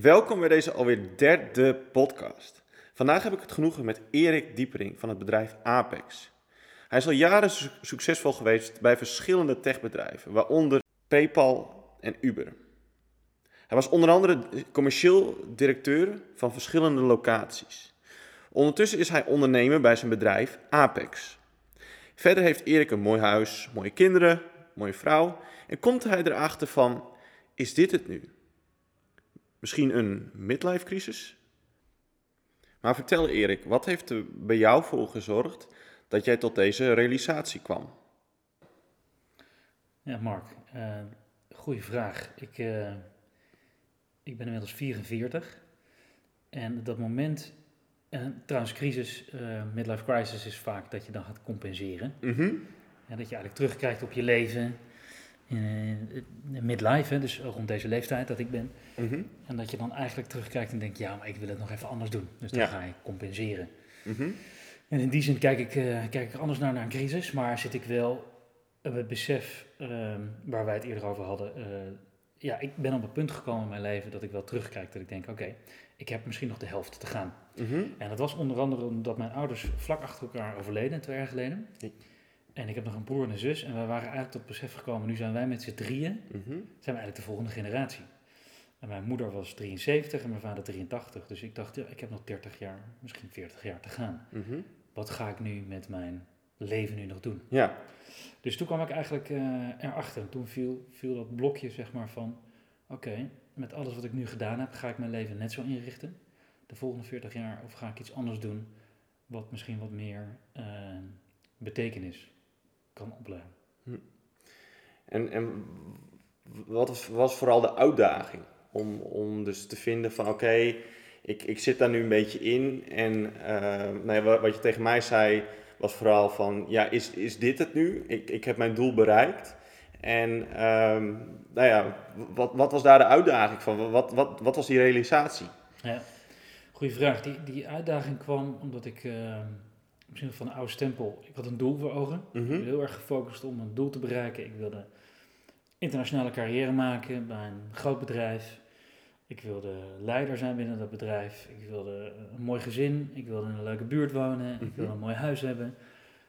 Welkom bij deze alweer derde podcast. Vandaag heb ik het genoegen met Erik Diepering van het bedrijf Apex. Hij is al jaren su- succesvol geweest bij verschillende techbedrijven, waaronder PayPal en Uber. Hij was onder andere commercieel directeur van verschillende locaties. Ondertussen is hij ondernemer bij zijn bedrijf Apex. Verder heeft Erik een mooi huis, mooie kinderen, mooie vrouw en komt hij erachter van: is dit het nu? Misschien een midlife crisis? Maar vertel Erik, wat heeft er bij jou voor gezorgd dat jij tot deze realisatie kwam? Ja, Mark, uh, goede vraag. Ik, uh, ik ben inmiddels 44 en dat moment, en trouwens crisis, uh, midlife crisis is vaak dat je dan gaat compenseren. Mm -hmm. En dat je eigenlijk terugkrijgt op je leven midlife, hè, dus rond deze leeftijd dat ik ben. Mm -hmm. En dat je dan eigenlijk terugkijkt en denkt, ja, maar ik wil het nog even anders doen. Dus dan Ja. ga je compenseren. Mm -hmm. En in die zin kijk ik, uh, kijk ik anders naar, naar een crisis, maar zit ik wel uh, het besef uh, waar wij het eerder over hadden. eh, ja, ik ben op een punt gekomen in mijn leven dat ik wel terugkijk. Dat ik denk, oké, okay, ik heb misschien nog de helft te gaan. Mm -hmm. En dat was onder andere omdat mijn ouders vlak achter elkaar overleden, twee jaar geleden. Ik. En ik heb nog een broer en een zus. En we waren eigenlijk tot het besef gekomen, nu zijn wij met z'n drieën, Mm -hmm. zijn we eigenlijk de volgende generatie. En mijn moeder was 73 en mijn vader 83. Dus ik dacht, ja, ik heb nog 30 jaar, misschien 40 jaar te gaan. Mm -hmm. Wat ga ik nu met mijn leven nu nog doen? Ja. Dus toen kwam ik eigenlijk uh, erachter. En toen viel, viel dat blokje zeg maar van, oké, okay, met alles wat ik nu gedaan heb, ga ik mijn leven net zo inrichten? De volgende 40 jaar? Of ga ik iets anders doen wat misschien wat meer uh, betekenis kan opleveren? Hm. En, en wat was, was vooral de uitdaging? Om, om dus te vinden van oké, okay, ik, ik zit daar nu een beetje in. En uh, nou ja, wat, wat je tegen mij zei was vooral van ja, is, is dit het nu? Ik, ik heb mijn doel bereikt. En um, nou ja, wat, wat was daar de uitdaging van? Wat, wat, wat was die realisatie? Ja, goede vraag. Die, die uitdaging kwam omdat ik uh, misschien van een oude stempel, ik had een doel voor ogen. Mhm. Mm -hmm. Heel erg gefocust om een doel te bereiken. Ik wilde internationale carrière maken bij een groot bedrijf. Ik wilde leider zijn binnen dat bedrijf. Ik wilde een mooi gezin. Ik wilde in een leuke buurt wonen. Mm -hmm. Ik wilde een mooi huis hebben.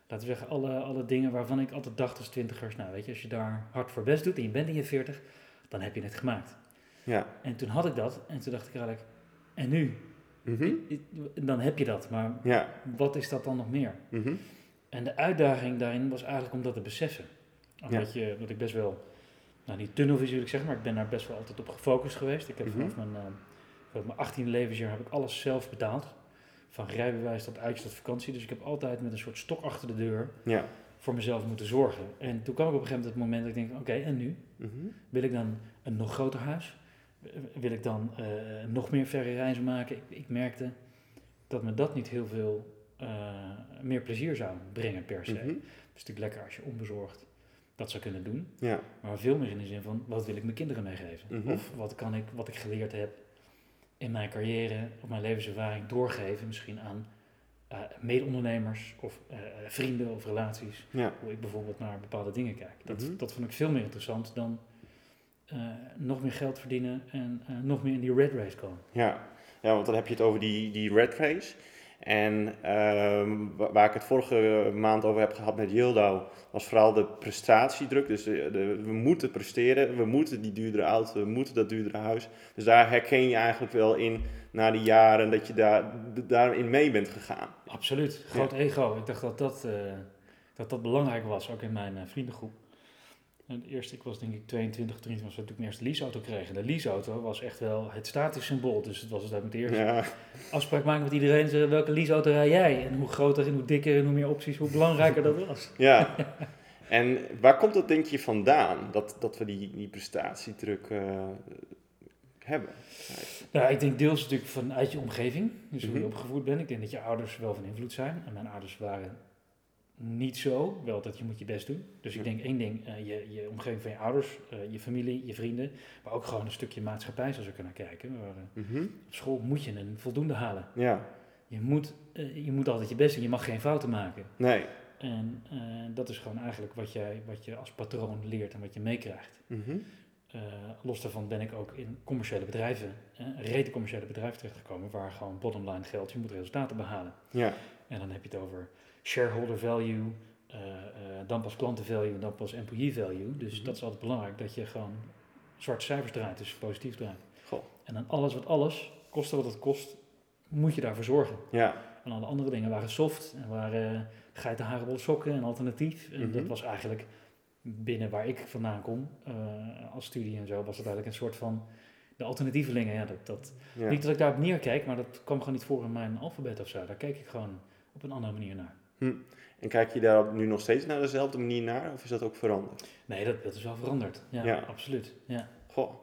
Laten we zeggen, alle, alle dingen waarvan ik altijd dacht als twintigers... Nou, weet je, als je daar hard voor best doet en je bent in je veertig... dan heb je het gemaakt. Ja. En toen had ik dat. En toen dacht ik eigenlijk, en nu? Mm -hmm. Dan heb je dat. Maar ja. wat is dat dan nog meer? Mm -hmm. En de uitdaging daarin was eigenlijk om dat te beseffen. Omdat, ja. je, dat ik best wel nou niet tunnelvisie wil ik zeggen, maar ik ben daar best wel altijd op gefocust geweest. Ik heb Mhm. vanaf mijn, uh, vanaf mijn 18e levensjaar heb ik alles zelf betaald. Van rijbewijs tot uitje tot vakantie. Dus ik heb altijd met een soort stok achter de deur ja. voor mezelf moeten zorgen. En toen kwam ik op een gegeven moment het moment dat ik denk, oké, okay, en nu? Wil ik dan een nog groter huis? Wil ik dan uh, nog meer verre reizen maken? Ik, ik, merkte dat me dat niet heel veel uh, meer plezier zou brengen per se. Mhm. Mm -hmm. Het is natuurlijk lekker als je onbezorgd dat zou kunnen doen. Ja. Maar veel meer in de zin van, wat wil ik mijn kinderen meegeven? Mm -hmm. Of wat kan ik, wat ik geleerd heb in mijn carrière of mijn levenservaring doorgeven misschien aan uh, mede-ondernemers of uh, vrienden of relaties. Ja. Hoe ik bijvoorbeeld naar bepaalde dingen kijk. Dat, Mhm. dat vond ik veel meer interessant dan nog meer geld verdienen en uh, nog meer in die red race komen. Ja. ja, want dan heb je het over die, die red race. En um, waar ik het vorige maand over heb gehad met Yildau, was vooral de prestatiedruk. Dus de, de, we moeten presteren, we moeten die duurdere auto, we moeten dat duurdere huis. Dus daar herken je eigenlijk wel in, na die jaren, dat je daar, daarin mee bent gegaan. Absoluut, groot ja. ego. Ik dacht dat dat, uh, dat dat belangrijk was, ook in mijn uh, vriendengroep. En eerst, ik was denk ik 22, 23, was toen ik mijn eerste leaseauto kreeg. En de leaseauto was echt wel het statussymbool. Dus het was dus met de eerste ja. afspraak maken met iedereen. Zeggen, welke leaseauto rij jij? En hoe groter en hoe dikker en hoe meer opties, hoe belangrijker dat was. Ja. En waar komt dat denk je vandaan? Dat, dat we die, die prestatiedruk uh, hebben? Nou, ik denk deels natuurlijk vanuit je omgeving. Dus hoe je opgevoed bent. Ik denk dat je ouders wel van invloed zijn. En mijn ouders waren niet zo. Wel dat je moet je best doen. Dus ik denk één ding, uh, je, je omgeving van je ouders, uh, je familie, je vrienden. Maar ook gewoon een stukje maatschappij zoals we kunnen kijken. Waar, uh, mm -hmm. Op school moet je een voldoende halen. Ja. Je moet, uh, je moet altijd je best doen. Je mag geen fouten maken. Nee. En dat is gewoon eigenlijk wat, jij, wat je als patroon leert en wat je meekrijgt. Mm -hmm. Eh, los daarvan ben ik ook in commerciële bedrijven, uh, rete commerciële bedrijven terechtgekomen, waar gewoon bottom line geldt, je moet resultaten behalen. Ja. En dan heb je het over shareholder value, uh, dan pas klantenvalue en dan pas employee value. Dus Mhm. dat is altijd belangrijk, dat je gewoon zwarte cijfers draait, dus positief draait. Goh. En dan alles wat alles, koste wat het kost, moet je daarvoor zorgen. Ja. En alle andere dingen waren soft en waren geitenharenbol sokken en alternatief. En Mhm. dat was eigenlijk binnen waar ik vandaan kom, eh, als studie en zo, was het eigenlijk een soort van de alternatievelingen. Ja, dat, dat, ja. Niet dat ik daarop neerkijk, maar dat kwam gewoon niet voor in mijn alfabet of zo. Daar keek ik gewoon op een andere manier naar. En kijk je daar nu nog steeds naar dezelfde manier naar, of is dat ook veranderd? Nee, dat, dat is wel veranderd. Ja, Ja. absoluut. Ja. Goh.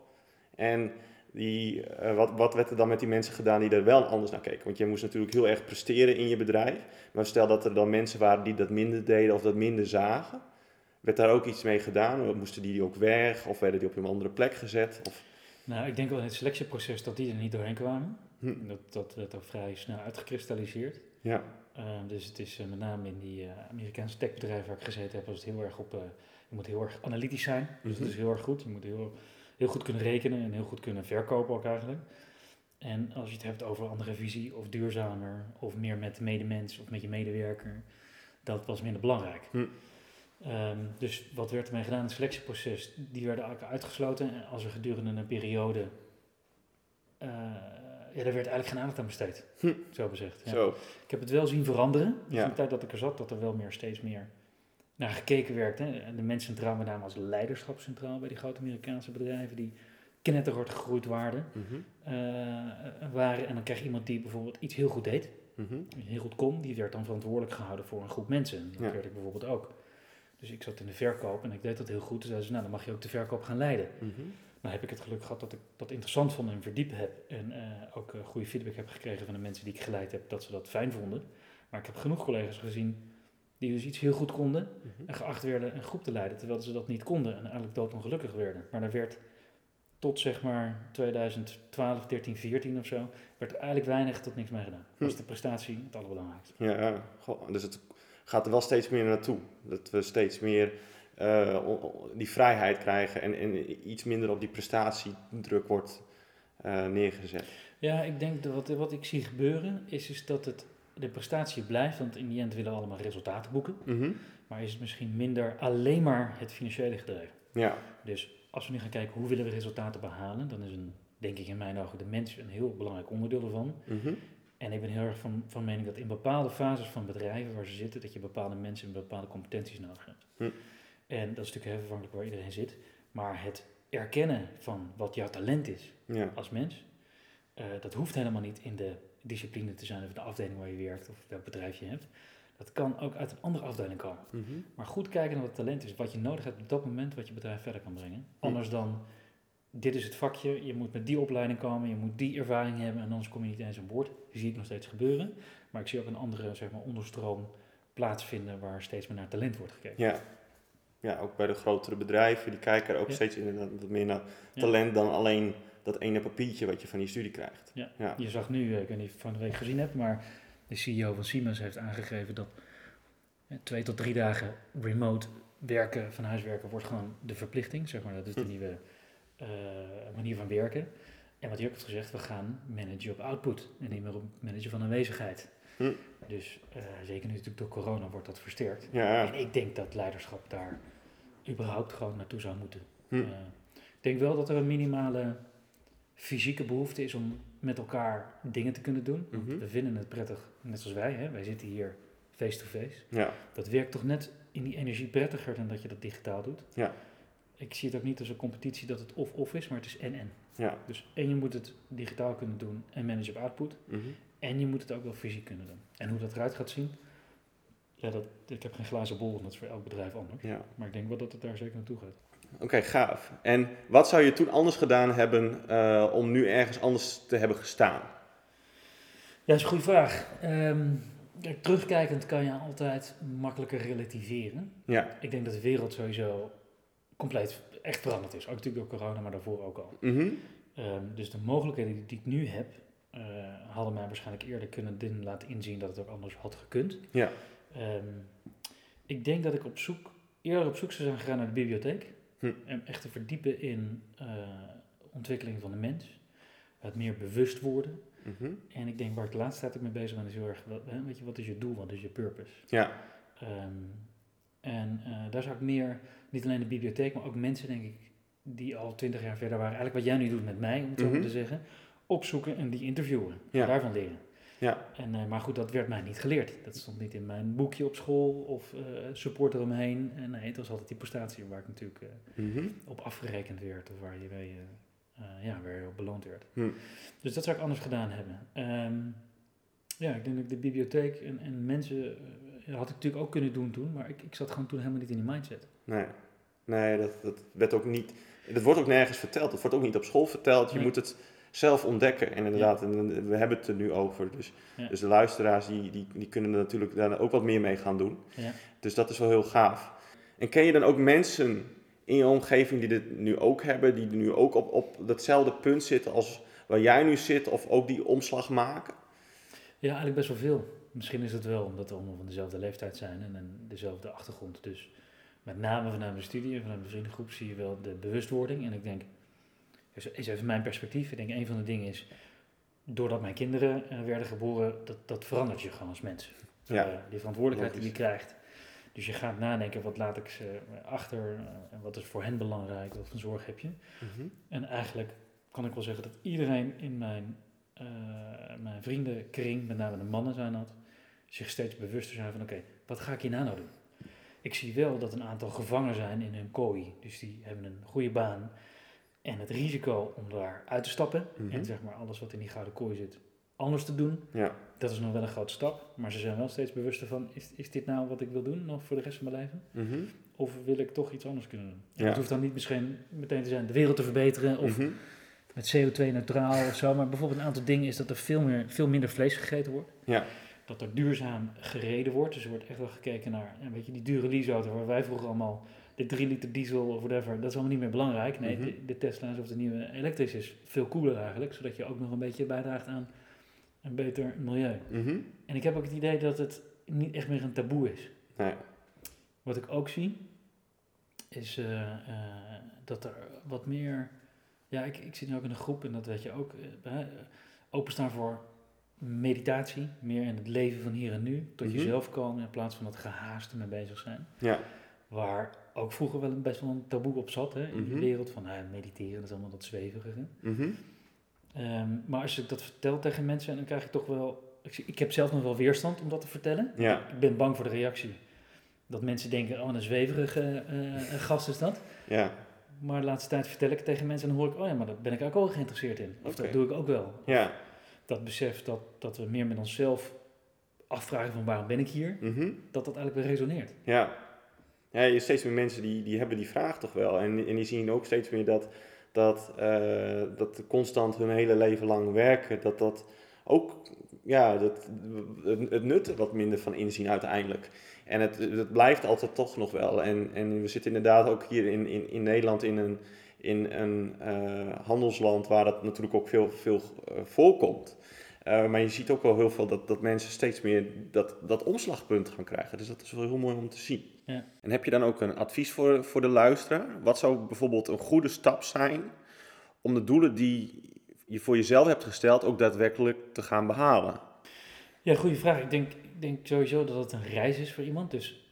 En die, eh, wat, wat werd er dan met die mensen gedaan die er wel anders naar keken? Want je moest natuurlijk heel erg presteren in je bedrijf. Maar stel dat er dan mensen waren die dat minder deden of dat minder zagen. Werd daar ook iets mee gedaan? Moesten die ook weg? Of werden die op een andere plek gezet? Of, Nou, ik denk wel in het selectieproces dat die er niet doorheen kwamen. hm, Dat, dat werd al vrij snel uitgekristalliseerd. ja, dus het is uh, met name in die uh, Amerikaanse techbedrijven waar ik gezeten heb, was het heel erg op, je moet heel erg analytisch zijn. Dus Mhm. dat is heel erg goed. Je moet heel, heel goed kunnen rekenen en heel goed kunnen verkopen ook eigenlijk. En als je het hebt over andere visie of duurzamer of meer met de medemens of met je medewerker, dat was minder belangrijk. Hm. Um, dus wat werd ermee gedaan in het selectieproces? Die werden eigenlijk uitgesloten en als er gedurende een periode, uh, ja, daar werd eigenlijk geen aandacht aan besteed, Hm. zo gezegd. Ja. zo. Ik heb het wel zien veranderen. Dus Ja. de tijd dat ik er zat, dat er wel meer, steeds meer naar gekeken werd. Hè. En de mens centraal, met name als leiderschap centraal bij die grote Amerikaanse bedrijven, die knetterhard gegroeid waren, Mhm, eh, waren. En dan krijg je iemand die bijvoorbeeld iets heel goed deed, mhm, heel goed kon, die werd dan verantwoordelijk gehouden voor een groep mensen. Dat Ja. werd ik bijvoorbeeld ook. Dus ik zat in de verkoop en ik deed dat heel goed. Dus zeiden ze, nou dan mag je ook de verkoop gaan leiden. mhm. Nou heb ik het geluk gehad dat ik dat interessant vond en verdiept heb. En eh, ook eh, goede feedback heb gekregen van de mensen die ik geleid heb, dat ze dat fijn vonden. Maar ik heb genoeg collega's gezien die dus iets heel goed konden Mhm. en geacht werden een groep te leiden, terwijl ze dat niet konden en eigenlijk doodongelukkig werden. Maar daar werd tot zeg maar 2012, 13, 14 of zo, werd er eigenlijk weinig tot niks mee gedaan. Was de prestatie het allerbelangrijkste. Ja, ja. Goh, dus het gaat er wel steeds meer naartoe. Dat we steeds meer eh, die vrijheid krijgen en, en iets minder op die prestatiedruk wordt eh, neergezet. Ja, ik denk dat wat, wat ik zie gebeuren is, is dat het, de prestatie blijft, want in die end willen we allemaal resultaten boeken. Mhm. Maar is het misschien minder alleen maar het financiële gedreven. Ja, Dus als we nu gaan kijken hoe willen we resultaten behalen, dan is een, denk ik in mijn ogen de mens een heel belangrijk onderdeel ervan. mhm. En ik ben heel erg van, van mening dat in bepaalde fases van bedrijven waar ze zitten, dat je bepaalde mensen met bepaalde competenties nodig hebt. Hm. En dat is natuurlijk heel afhankelijk waar iedereen zit. Maar het erkennen van wat jouw talent is ja. als mens, eh, dat hoeft helemaal niet in de discipline te zijn of de afdeling waar je werkt of welk bedrijf je hebt. Dat kan ook uit een andere afdeling komen. Mhm. Maar goed kijken naar wat talent is, wat je nodig hebt op dat moment, wat je bedrijf verder kan brengen. Anders dan, dit is het vakje, je moet met die opleiding komen, je moet die ervaring hebben en anders kom je niet eens aan boord. Die zie ik nog steeds gebeuren. Maar ik zie ook een andere zeg maar, onderstroom plaatsvinden waar steeds meer naar talent wordt gekeken. Ja. Ja, ook bij de grotere bedrijven, die kijken er ook Ja. steeds inderdaad wat meer naar Ja. talent dan alleen dat ene papiertje wat je van die studie krijgt. Ja. Ja. Je zag nu, eh, ik weet niet of je van de week gezien hebt, maar de CEO van Siemens heeft aangegeven dat eh, twee tot drie dagen remote werken, van huis werken, wordt gewoon de verplichting. Zeg maar. Dat is de Hm. nieuwe eh, manier van werken. En wat ook heeft gezegd, we gaan managen op output en niet meer op managen van aanwezigheid. Hm. Dus zeker nu natuurlijk door corona wordt dat versterkt. Ja, En ik denk dat leiderschap daar überhaupt gewoon naartoe zou moeten. Hm. Eh, ik denk wel dat er een minimale fysieke behoefte is om met elkaar dingen te kunnen doen. Mhm. We vinden het prettig, net zoals wij. Hè? Wij zitten hier face-to-face. ja, Dat werkt toch net in die energie prettiger dan dat je dat digitaal doet. Ja. Ik zie het ook niet als een competitie dat het of-of is, maar het is en-en. ja. Dus en je moet het digitaal kunnen doen en managen op output. Mhm. En je moet het ook wel fysiek kunnen doen. En hoe dat eruit gaat zien, ja, dat, ik heb geen glazen bol, en dat is voor elk bedrijf anders. ja. Maar ik denk wel dat het daar zeker naartoe gaat. Oké, gaaf. En wat zou je toen anders gedaan hebben eh, om nu ergens anders te hebben gestaan? Ja, dat is een goede vraag. Ehm, kijk, terugkijkend kan je altijd makkelijker relativeren. Ja. Ik denk dat de wereld sowieso compleet echt veranderd is. Ook natuurlijk door corona, maar daarvoor ook al. Mhm. Ehm, dus de mogelijkheden die, die ik nu heb, eh, hadden mij waarschijnlijk eerder kunnen laten inzien dat het ook anders had gekund. Ja. Ehm, ik denk dat ik op zoek, eerder op zoek zou zijn gegaan naar de bibliotheek. Hm. En echt te verdiepen in eh, ontwikkeling van de mens. Het meer bewust worden. Mhm. En ik denk waar ik de laatste tijd ook mee bezig ben, is heel erg, wat, hè, weet je, wat is je doel, wat is je purpose? Ja. Ehm, en eh, daar zou ik meer, niet alleen de bibliotheek, maar ook mensen, denk ik, die al twintig jaar verder waren, eigenlijk wat jij nu doet met mij, om het zo Mhm. te zeggen, opzoeken en die interviewen. Ja. Daarvan leren. Ja. En, eh, maar goed, dat werd mij niet geleerd. Dat stond niet in mijn boekje op school of eh support eromheen. En nee, het was altijd die prestatie waar ik natuurlijk eh, Mhm. op afgerekend werd of waar je mee, eh, eh, ja, waar je op beloond werd. Hm. Dus dat zou ik anders gedaan hebben. Ehm, ja, ik denk dat ik de bibliotheek en, en mensen eh, had ik natuurlijk ook kunnen doen toen, maar ik, ik zat gewoon toen helemaal niet in die mindset. Nee, nee dat, dat werd ook niet. Dat wordt ook nergens verteld. Dat wordt ook niet op school verteld. Je Nee. moet het zelf ontdekken. En inderdaad, en we hebben het er nu over. Dus, dus de luisteraars die, die, die kunnen er natuurlijk daar ook wat meer mee gaan doen. Ja. Dus dat is wel heel gaaf. En ken je dan ook mensen in je omgeving die dit nu ook hebben, die nu ook op, op datzelfde punt zitten als waar jij nu zit, of ook die omslag maken? Ja, eigenlijk best wel veel. Misschien is het wel omdat we allemaal van dezelfde leeftijd zijn en, en dezelfde achtergrond. Dus met name vanuit mijn studie en vanuit mijn vriendengroep zie je wel de bewustwording. En ik denk, is is even mijn perspectief. Ik denk een van de dingen is, doordat mijn kinderen eh, werden geboren, dat, dat verandert je gewoon als mens. Ja. Eh, die verantwoordelijkheid die je krijgt. Dus je gaat nadenken, wat laat ik ze achter eh, en wat is voor hen belangrijk, wat voor zorg heb je. Mhm. En eigenlijk kan ik wel zeggen dat iedereen in mijn, mijn vriendenkring, met name de mannen zijn dat, zich steeds bewuster zijn van oké, wat ga ik hierna nou doen? Ik zie wel dat een aantal gevangen zijn in hun kooi. Dus die hebben een goede baan. En het risico om daar uit te stappen Mhm. en zeg maar alles wat in die gouden kooi zit anders te doen, Ja, dat is nog wel een grote stap. Maar ze zijn wel steeds bewuster van, is, is dit nou wat ik wil doen nog voor de rest van mijn leven? Mhm. Of wil ik toch iets anders kunnen doen? En Ja. Het hoeft dan niet misschien meteen te zijn de wereld te verbeteren of Mhm. met CO2-neutraal of zo. Maar bijvoorbeeld een aantal dingen is dat er veel, meer, veel minder vlees gegeten wordt. Ja. Dat er duurzaam gereden wordt. Dus er wordt echt wel gekeken naar, weet je, die dure leaseauto waar wij vroeger allemaal de 3 liter diesel of whatever, dat is allemaal niet meer belangrijk. Nee, Mhm. de, de Tesla's of de nieuwe elektrisch is veel cooler eigenlijk, zodat je ook nog een beetje bijdraagt aan een beter milieu. Mhm. En ik heb ook het idee dat het niet echt meer een taboe is. Nee. Wat ik ook zie, is eh, eh, dat er wat meer. Ja, ik, ik zit nu ook in een groep en dat weet je ook. eh, openstaan voor meditatie, meer in het leven van hier en nu, tot Mhm. jezelf komen in plaats van dat gehaaste mee bezig zijn. Ja. Waar ook vroeger wel een, best wel een taboe op zat, hè, in Mhm. die wereld van nou, mediteren, dat is allemaal dat zweverige. Mhm. Ehm, maar als ik dat vertel tegen mensen, dan krijg ik toch wel. Ik, ik heb zelf nog wel weerstand om dat te vertellen. Ja. Ik ben bang voor de reactie. Dat mensen denken, oh, een zweverige eh, eh, gast is dat. Ja. Maar de laatste tijd vertel ik het tegen mensen en dan hoor ik, oh ja, maar daar ben ik ook wel geïnteresseerd in. Of dat doe ik ook wel. Ja. Dat besef dat, dat we meer met onszelf afvragen van waarom ben ik hier, Mhm. dat dat eigenlijk weer resoneert. Ja. Ja, je steeds meer mensen die, die hebben die vraag toch wel. En, en die zien ook steeds meer dat, dat, eh, dat constant hun hele leven lang werken, dat dat ook, ja, dat, het, het nut wat minder van inzien uiteindelijk. En het, het blijft altijd toch nog wel. En, en we zitten inderdaad ook hier in, in, in Nederland in een, in een eh, handelsland waar dat natuurlijk ook veel, veel eh, voorkomt. Maar je ziet ook wel heel veel dat, dat mensen steeds meer dat, dat omslagpunt gaan krijgen. Dus dat is wel heel mooi om te zien. Ja. En heb je dan ook een advies voor, voor de luisteraar? Wat zou bijvoorbeeld een goede stap zijn om de doelen die je voor jezelf hebt gesteld ook daadwerkelijk te gaan behalen? Ja, goede vraag. Ik denk, ik denk sowieso dat het een reis is voor iemand. Dus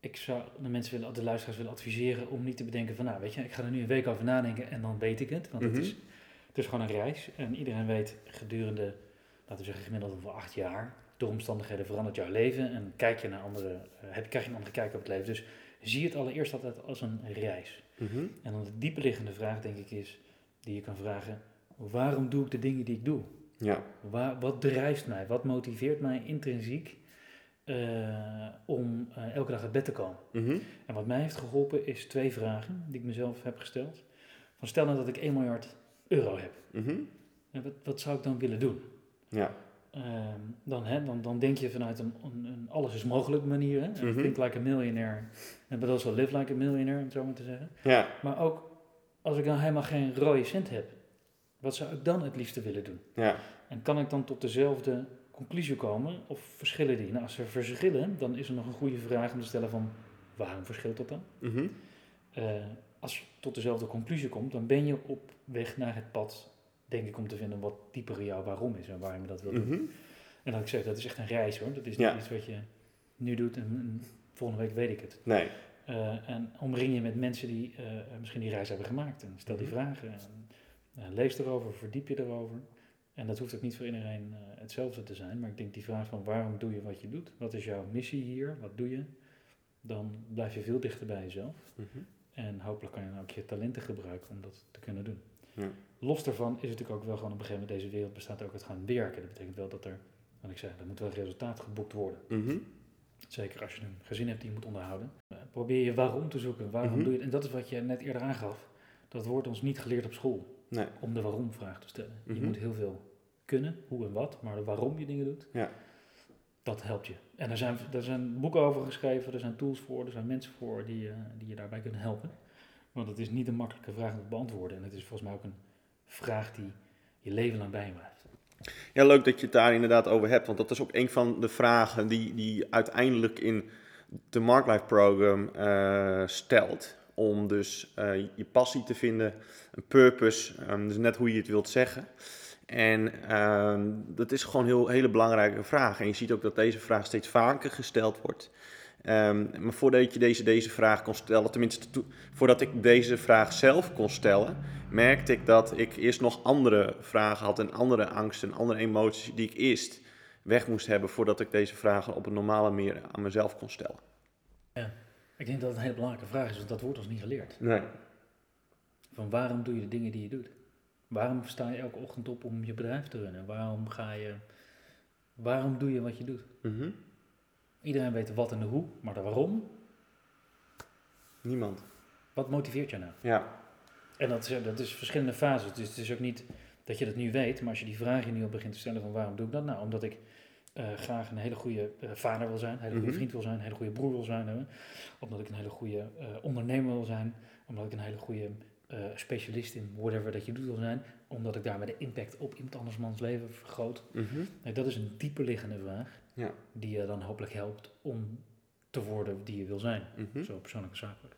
ik zou de mensen willen, de luisteraars willen adviseren om niet te bedenken van, nou weet je, ik ga er nu een week over nadenken en dan weet ik het. Want Mhm. het, is, het is gewoon een reis. En iedereen weet gedurende, laten we zeggen gemiddeld over acht jaar, door omstandigheden verandert jouw leven en kijk je naar andere, eh, heb, krijg je een andere kijk op het leven. Dus zie het allereerst altijd als een reis. Mhm. En dan de dieperliggende vraag denk ik is, die je kan vragen, waarom doe ik de dingen die ik doe? Ja. Waar, wat drijft mij? Wat motiveert mij intrinsiek eh, om eh, elke dag uit bed te komen? Mhm. En wat mij heeft geholpen is twee vragen die ik mezelf heb gesteld. Van stel nou dat ik 1 miljard euro heb. Mhm. En wat, wat zou ik dan willen doen? Ja. Ehm, dan, hè, dan, dan denk je vanuit een, een, een alles is mogelijk manier. Hè? Mhm. Think like a millionaire. En but also live like a millionaire, om het zo maar te zeggen. Ja. Maar ook als ik dan helemaal geen rode cent heb. Wat zou ik dan het liefste willen doen? Ja. En kan ik dan tot dezelfde conclusie komen of verschillen die? Nou, als er verschillen, dan is er nog een goede vraag om te stellen van waarom verschilt dat dan? Mhm. Eh, als je tot dezelfde conclusie komt, dan ben je op weg naar het pad, denk ik, om te vinden wat dieper jouw waarom is en waarom je dat wil doen. Mhm. En dat ik zeg, dat is echt een reis hoor. Dat is Ja. niet iets wat je nu doet en, en volgende week weet ik het. Nee. Eh, en omring je met mensen die eh, misschien die reis hebben gemaakt. En stel die Mhm. vragen. En, eh, lees erover, verdiep je erover. En dat hoeft ook niet voor iedereen hetzelfde te zijn. Maar ik denk die vraag van waarom doe je wat je doet? Wat is jouw missie hier? Wat doe je? Dan blijf je veel dichter bij jezelf. Mhm. En hopelijk kan je dan ook je talenten gebruiken om dat te kunnen doen. Ja. Los daarvan is het natuurlijk ook wel gewoon op een gegeven moment deze wereld bestaat ook uit gaan werken. Dat betekent wel dat er, wat ik zei, er moet wel resultaat geboekt worden. Mhm. Zeker als je een gezin hebt die je moet onderhouden. Eh, probeer je waarom te zoeken. Waarom Mhm. doe je het? En dat is wat je net eerder aangaf. Dat wordt ons niet geleerd op school. Nee. Om de waarom-vraag te stellen. Mhm. Je moet heel veel kunnen, hoe en wat. Maar de waarom je dingen doet, Ja. dat helpt je. En er zijn, er zijn boeken over geschreven, er zijn tools voor, er zijn mensen voor die, eh, die je daarbij kunnen helpen. Want het is niet een makkelijke vraag om te beantwoorden. En het is volgens mij ook een vraag die je leven lang bij je blijft. Ja, leuk dat je het daar inderdaad over hebt. Want dat is ook een van de vragen die, die uiteindelijk in de Mark Life Program eh, stelt. Om dus eh, je passie te vinden, een purpose, ehm, dus net hoe je het wilt zeggen. En ehm, dat is gewoon een heel, hele belangrijke vraag. En je ziet ook dat deze vraag steeds vaker gesteld wordt. Ehm, maar voordat je deze, deze vraag kon stellen, tenminste to- voordat ik deze vraag zelf kon stellen, merkte ik dat ik eerst nog andere vragen had en andere angsten en andere emoties die ik eerst weg moest hebben voordat ik deze vragen op een normale manier aan mezelf kon stellen. Ik denk dat het een hele belangrijke vraag is, want dat wordt ons niet geleerd. Nee. Van waarom doe je de dingen die je doet? Waarom sta je elke ochtend op om je bedrijf te runnen? Waarom ga je... Waarom doe je wat je doet? Mhm. Iedereen weet wat en de hoe, maar de waarom, Niemand. wat motiveert je nou? Ja. En dat is, dat is verschillende fases. Dus het is ook niet dat je dat nu weet, maar als je die vraag nu al begint te stellen van waarom doe ik dat? Nou, omdat ik eh, graag een hele goede eh, vader wil zijn, een hele goede Mhm. vriend wil zijn, een hele goede broer wil zijn. Hè? Omdat ik een hele goede eh, ondernemer wil zijn, omdat ik een hele goede eh, specialist in whatever dat je doet wil zijn, omdat ik daarmee de impact op iemand anders mans leven vergroot. Mhm. Dat is een dieper liggende vraag Ja. die je dan hopelijk helpt om te worden die je wil zijn. Mhm. Zo persoonlijk en zakelijk.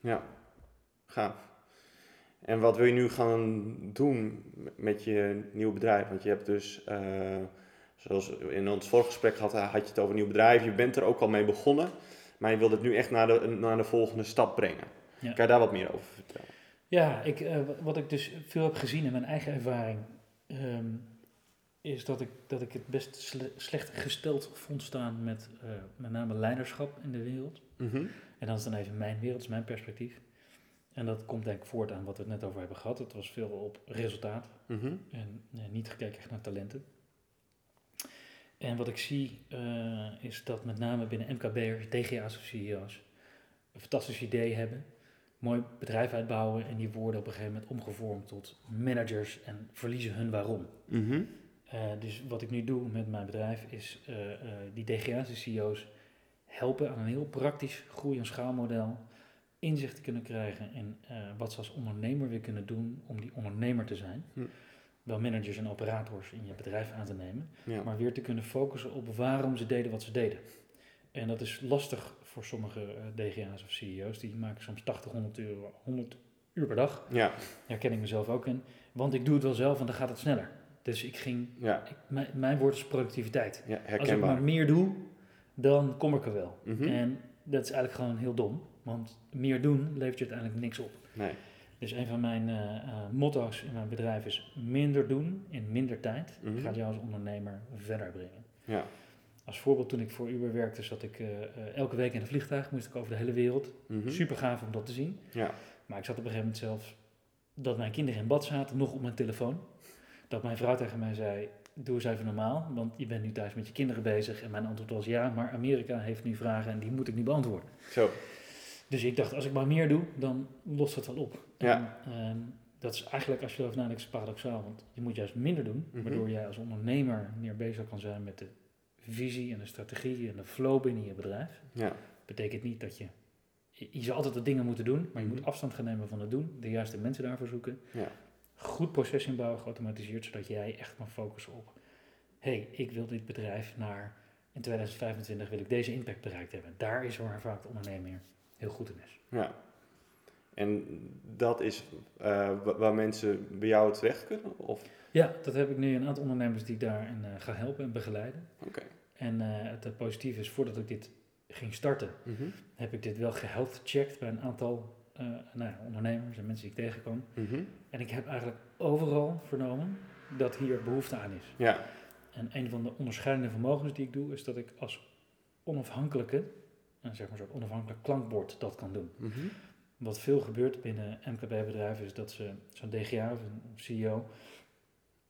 Ja. Gaaf. En wat wil je nu gaan doen met je nieuwe bedrijf? Want je hebt dus, eh, zoals in ons vorige gesprek had, had je het over een nieuw bedrijf. Je bent er ook al mee begonnen, maar je wilt het nu echt naar de, naar de volgende stap brengen. Ja. Kan je daar wat meer over vertellen? Ja, ik, eh, wat ik dus veel heb gezien in mijn eigen ervaring, ehm, is dat ik, dat ik het best sle- slecht gesteld vond staan met eh, met name leiderschap in de wereld. Mhm. En dat is dan even mijn wereld, is mijn perspectief. En dat komt denk ik voort aan wat we het net over hebben gehad. Het was veel op resultaat Mhm. en eh, niet gekeken echt naar talenten. En wat ik zie is dat met name binnen MKB'ers, DGA's of CEO's een fantastisch idee hebben, mooi bedrijf uitbouwen en die worden op een gegeven moment omgevormd tot managers en verliezen hun waarom. Mhm. Eh, dus wat ik nu doe met mijn bedrijf is eh, eh, die DGA's en CEO's helpen aan een heel praktisch groei- en schaalmodel, inzicht te kunnen krijgen in wat ze als ondernemer weer kunnen doen om die ondernemer te zijn. Hm. Wel managers en operators in je bedrijf aan te nemen, Ja. maar weer te kunnen focussen op waarom ze deden wat ze deden. En dat is lastig voor sommige eh, DGA's of CEO's, die maken soms 80, 100, euro, 100 uur per dag. Ja. Daar ken ik mezelf ook in, want ik doe het wel zelf en dan gaat het sneller. Dus ik ging, Ja. ik, mijn, mijn woord is productiviteit. ja, Als ik maar meer doe, dan kom ik er wel. Mhm. En dat is eigenlijk gewoon heel dom, want meer doen levert je uiteindelijk niks op. Nee. Dus een van mijn eh, eh, motto's in mijn bedrijf is minder doen in minder tijd Mhm. gaat jou als ondernemer verder brengen. Ja. Als voorbeeld, toen ik voor Uber werkte, zat ik eh, eh, elke week in een vliegtuig, moest ik over de hele wereld. Mhm. Super gaaf om dat te zien. Ja. Maar ik zat op een gegeven moment zelfs dat mijn kinderen in bad zaten, nog op mijn telefoon. Dat mijn vrouw tegen mij zei, doe eens even normaal, want je bent nu thuis met je kinderen bezig. En mijn antwoord was ja, maar Amerika heeft nu vragen en die moet ik nu beantwoorden. Zo. Dus ik dacht, als ik maar meer doe, dan lost het wel op. Ja. En, ehm, dat is eigenlijk, als je erover nadenkt, paradoxaal. Want je moet juist minder doen, Mhm. waardoor jij als ondernemer meer bezig kan zijn met de visie en de strategie en de flow binnen je bedrijf. Ja. Betekent niet dat je, je zal altijd de dingen moeten doen, maar je Mhm. moet afstand gaan nemen van het doen, de juiste mensen daarvoor zoeken. Ja. Goed proces inbouwen, geautomatiseerd, zodat jij echt kan focussen op, hey, ik wil dit bedrijf naar, in 2025 wil ik deze impact bereikt hebben. Daar is waar vaak de ondernemer heel goed in is. Ja. En dat is eh, wa- waar mensen bij jou terecht kunnen? Of? Ja, dat heb ik nu een aantal ondernemers die ik daarin ga helpen en begeleiden. Oké. En eh, het positieve is, voordat ik dit ging starten, Mhm. heb ik dit wel gehealth checked bij een aantal eh, nou ja, ondernemers en mensen die ik tegenkwam. Mhm. En ik heb eigenlijk overal vernomen dat hier behoefte aan is. Ja. En een van de onderscheidende vermogens die ik doe, is dat ik als onafhankelijke, eh, zeg maar zo, onafhankelijk klankbord dat kan doen. Mhm. Wat veel gebeurt binnen MKB-bedrijven is dat ze zo'n DGA of een CEO,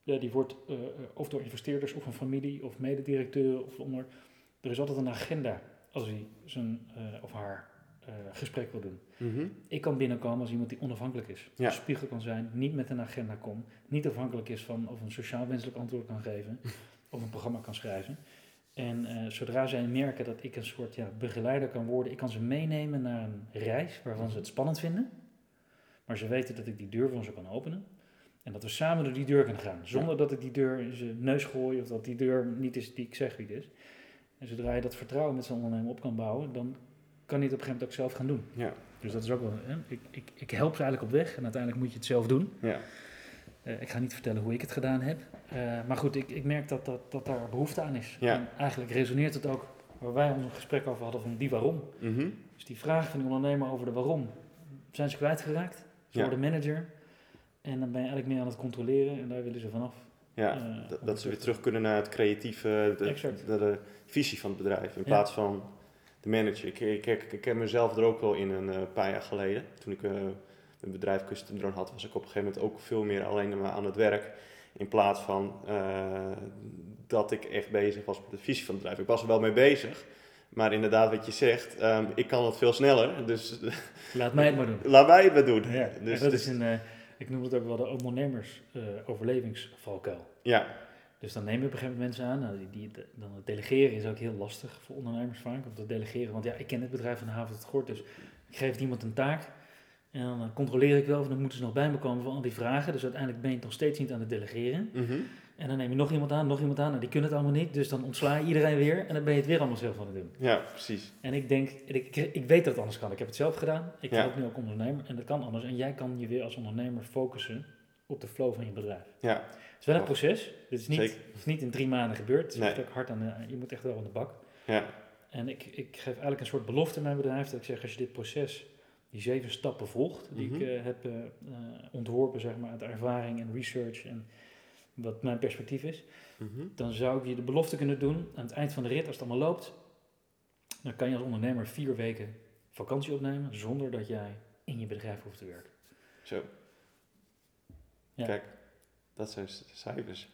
die wordt eh, eh, of door investeerders of een familie of mededirecteuren of onder. Er is altijd een agenda als hij zijn eh, of haar gesprek wil doen. Mhm. Ik kan binnenkomen als iemand die onafhankelijk is. Ja. Een spiegel kan zijn, niet met een agenda komt, niet afhankelijk is van of een sociaal wenselijk antwoord kan geven of een programma kan schrijven. En zodra zij merken dat ik een soort ja, begeleider kan worden, ik kan ze meenemen naar een reis waarvan ze het spannend vinden, maar ze weten dat ik die deur voor ze kan openen. En dat we samen door die deur kunnen gaan, zonder dat ik die deur in zijn neus gooi of dat die deur niet is die ik zeg wie het is. En zodra je dat vertrouwen met zo'n ondernemer op kan bouwen, dan kan hij het op een gegeven moment ook zelf gaan doen. Ja. Dus dat is ook wel. Hè? Ik, ik, ik help ze eigenlijk op weg en uiteindelijk moet je het zelf doen. Ja. Eh, ik ga niet vertellen hoe ik het gedaan heb. Eh, maar goed, ik, ik merk dat, dat, dat daar behoefte aan is. Ja. En eigenlijk resoneert het ook waar wij ons een gesprek over hadden van die waarom. Mhm. Dus die vraag van die ondernemer over de waarom. Zijn ze kwijtgeraakt? Ze Ja. worden manager. En dan ben je eigenlijk meer aan het controleren en daar willen ze vanaf. Ja, Eh, dat, dat ze weer terug- kunnen naar het creatieve, de, de, de visie van het bedrijf, in Ja. plaats van de manager. Ik, ik, ik, ik ken mezelf er ook wel in een eh, paar jaar geleden. Toen ik eh, een bedrijf Custom Drone had, was ik op een gegeven moment ook veel meer alleen maar aan het werk. In plaats van dat ik echt bezig was met de visie van het bedrijf. Ik was er wel mee bezig, maar inderdaad wat je zegt, ehm, ik kan het veel sneller. Dus Laat mij het maar doen. laat wij het maar doen. Ja, Dus, dat dus- is een, ik noem het ook wel de ondernemers eh, overlevingsvalkuil. ja, Dus dan neem je op een gegeven moment mensen aan. Nou, die, die, dan het delegeren is ook heel lastig voor ondernemers vaak. Om te delegeren. Want ja, ik ken het bedrijf van de haven tot gort. Dus ik geef iemand een taak. En dan eh, controleer ik wel. Of dan moeten ze nog bij me komen van al die vragen. Dus uiteindelijk ben je nog steeds niet aan het delegeren. mhm. En dan neem je nog iemand aan, nog iemand aan. En die kunnen het allemaal niet. Dus dan ontsla je iedereen weer. En dan ben je het weer allemaal zelf aan het doen. ja precies. En ik denk, ik, ik, ik weet dat het anders kan. Ik heb het zelf gedaan. Ik ben Ja. ook nu ook ondernemer. En dat kan anders. En jij kan je weer als ondernemer focussen op de flow van je bedrijf. Ja, Het is wel een proces. Dit is niet, het is niet in drie maanden gebeurd. Het Nee. is ook hard aan de, je moet echt wel aan de bak. ja, En ik, ik geef eigenlijk een soort belofte in mijn bedrijf. Dat ik zeg, als je dit proces, die zeven stappen volgt, die Mhm. ik eh, heb eh, eh, ontworpen zeg maar, uit ervaring en research en wat mijn perspectief is. mhm. Dan zou ik je de belofte kunnen doen aan het eind van de rit, als het allemaal loopt. Dan kan je als ondernemer vier weken vakantie opnemen zonder dat jij in je bedrijf hoeft te werken. Zo. Ja. Kijk, dat zijn cijfers.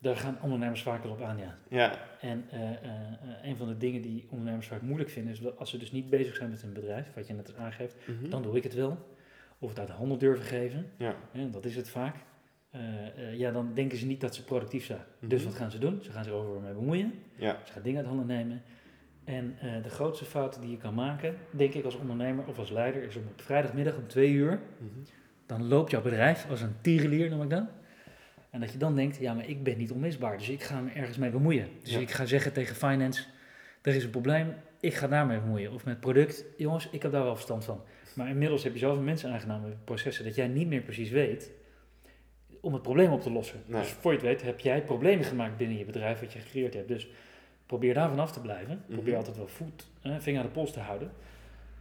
Daar gaan ondernemers vaak wel op aan, ja. Ja, En eh, eh, een van de dingen die ondernemers vaak moeilijk vinden, is dat als ze dus niet bezig zijn met hun bedrijf, wat je net aangeeft, mhm. dan doe ik het wel. Of het uit de handen durven geven, ja. hè, dat is het vaak. Eh, eh, ja, dan denken ze niet dat ze productief zijn. Mhm. Dus wat gaan ze doen? Ze gaan zich overal mee bemoeien. ja, Ze gaan dingen uit handen nemen. En eh, de grootste fout die je kan maken, denk ik als ondernemer of als leider, is om op vrijdagmiddag om twee uur, mhm. dan loopt jouw bedrijf als een tierenlier, noem ik dat. En dat je dan denkt, ja, maar ik ben niet onmisbaar, dus ik ga me ergens mee bemoeien. Dus Ja. ik ga zeggen tegen finance, er is een probleem, ik ga daarmee bemoeien. Of met product, jongens, ik heb daar wel verstand van. Maar inmiddels heb je zoveel mensen aangenomen in processen dat jij niet meer precies weet om het probleem op te lossen. Nee. Dus voor je het weet heb jij problemen gemaakt binnen je bedrijf wat je gecreëerd hebt. Dus probeer daar vanaf te blijven. Probeer Mhm. altijd wel voet, eh, vinger aan de pols te houden.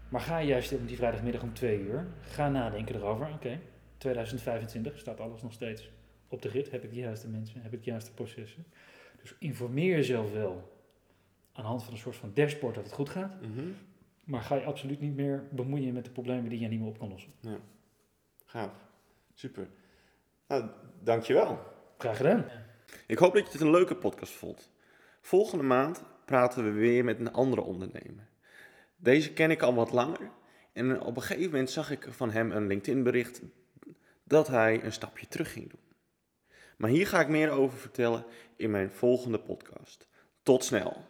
Maar ga juist op die vrijdagmiddag om twee uur, ga nadenken erover. Oké, 2025 staat alles nog steeds op de rit. Heb ik de juiste mensen? Heb ik de juiste processen? Dus informeer jezelf wel aan de hand van een soort van dashboard dat het goed gaat. Mhm. Maar ga je absoluut niet meer bemoeien met de problemen die je niet meer op kan lossen. Gaaf. Super. Nou, dankjewel. Graag gedaan. Ik hoop dat je het een leuke podcast vond. Volgende maand praten we weer met een andere ondernemer. Deze ken ik al wat langer. En op een gegeven moment zag ik van hem een LinkedIn-bericht dat hij een stapje terug ging doen. Maar hier ga ik meer over vertellen in mijn volgende podcast. Tot snel.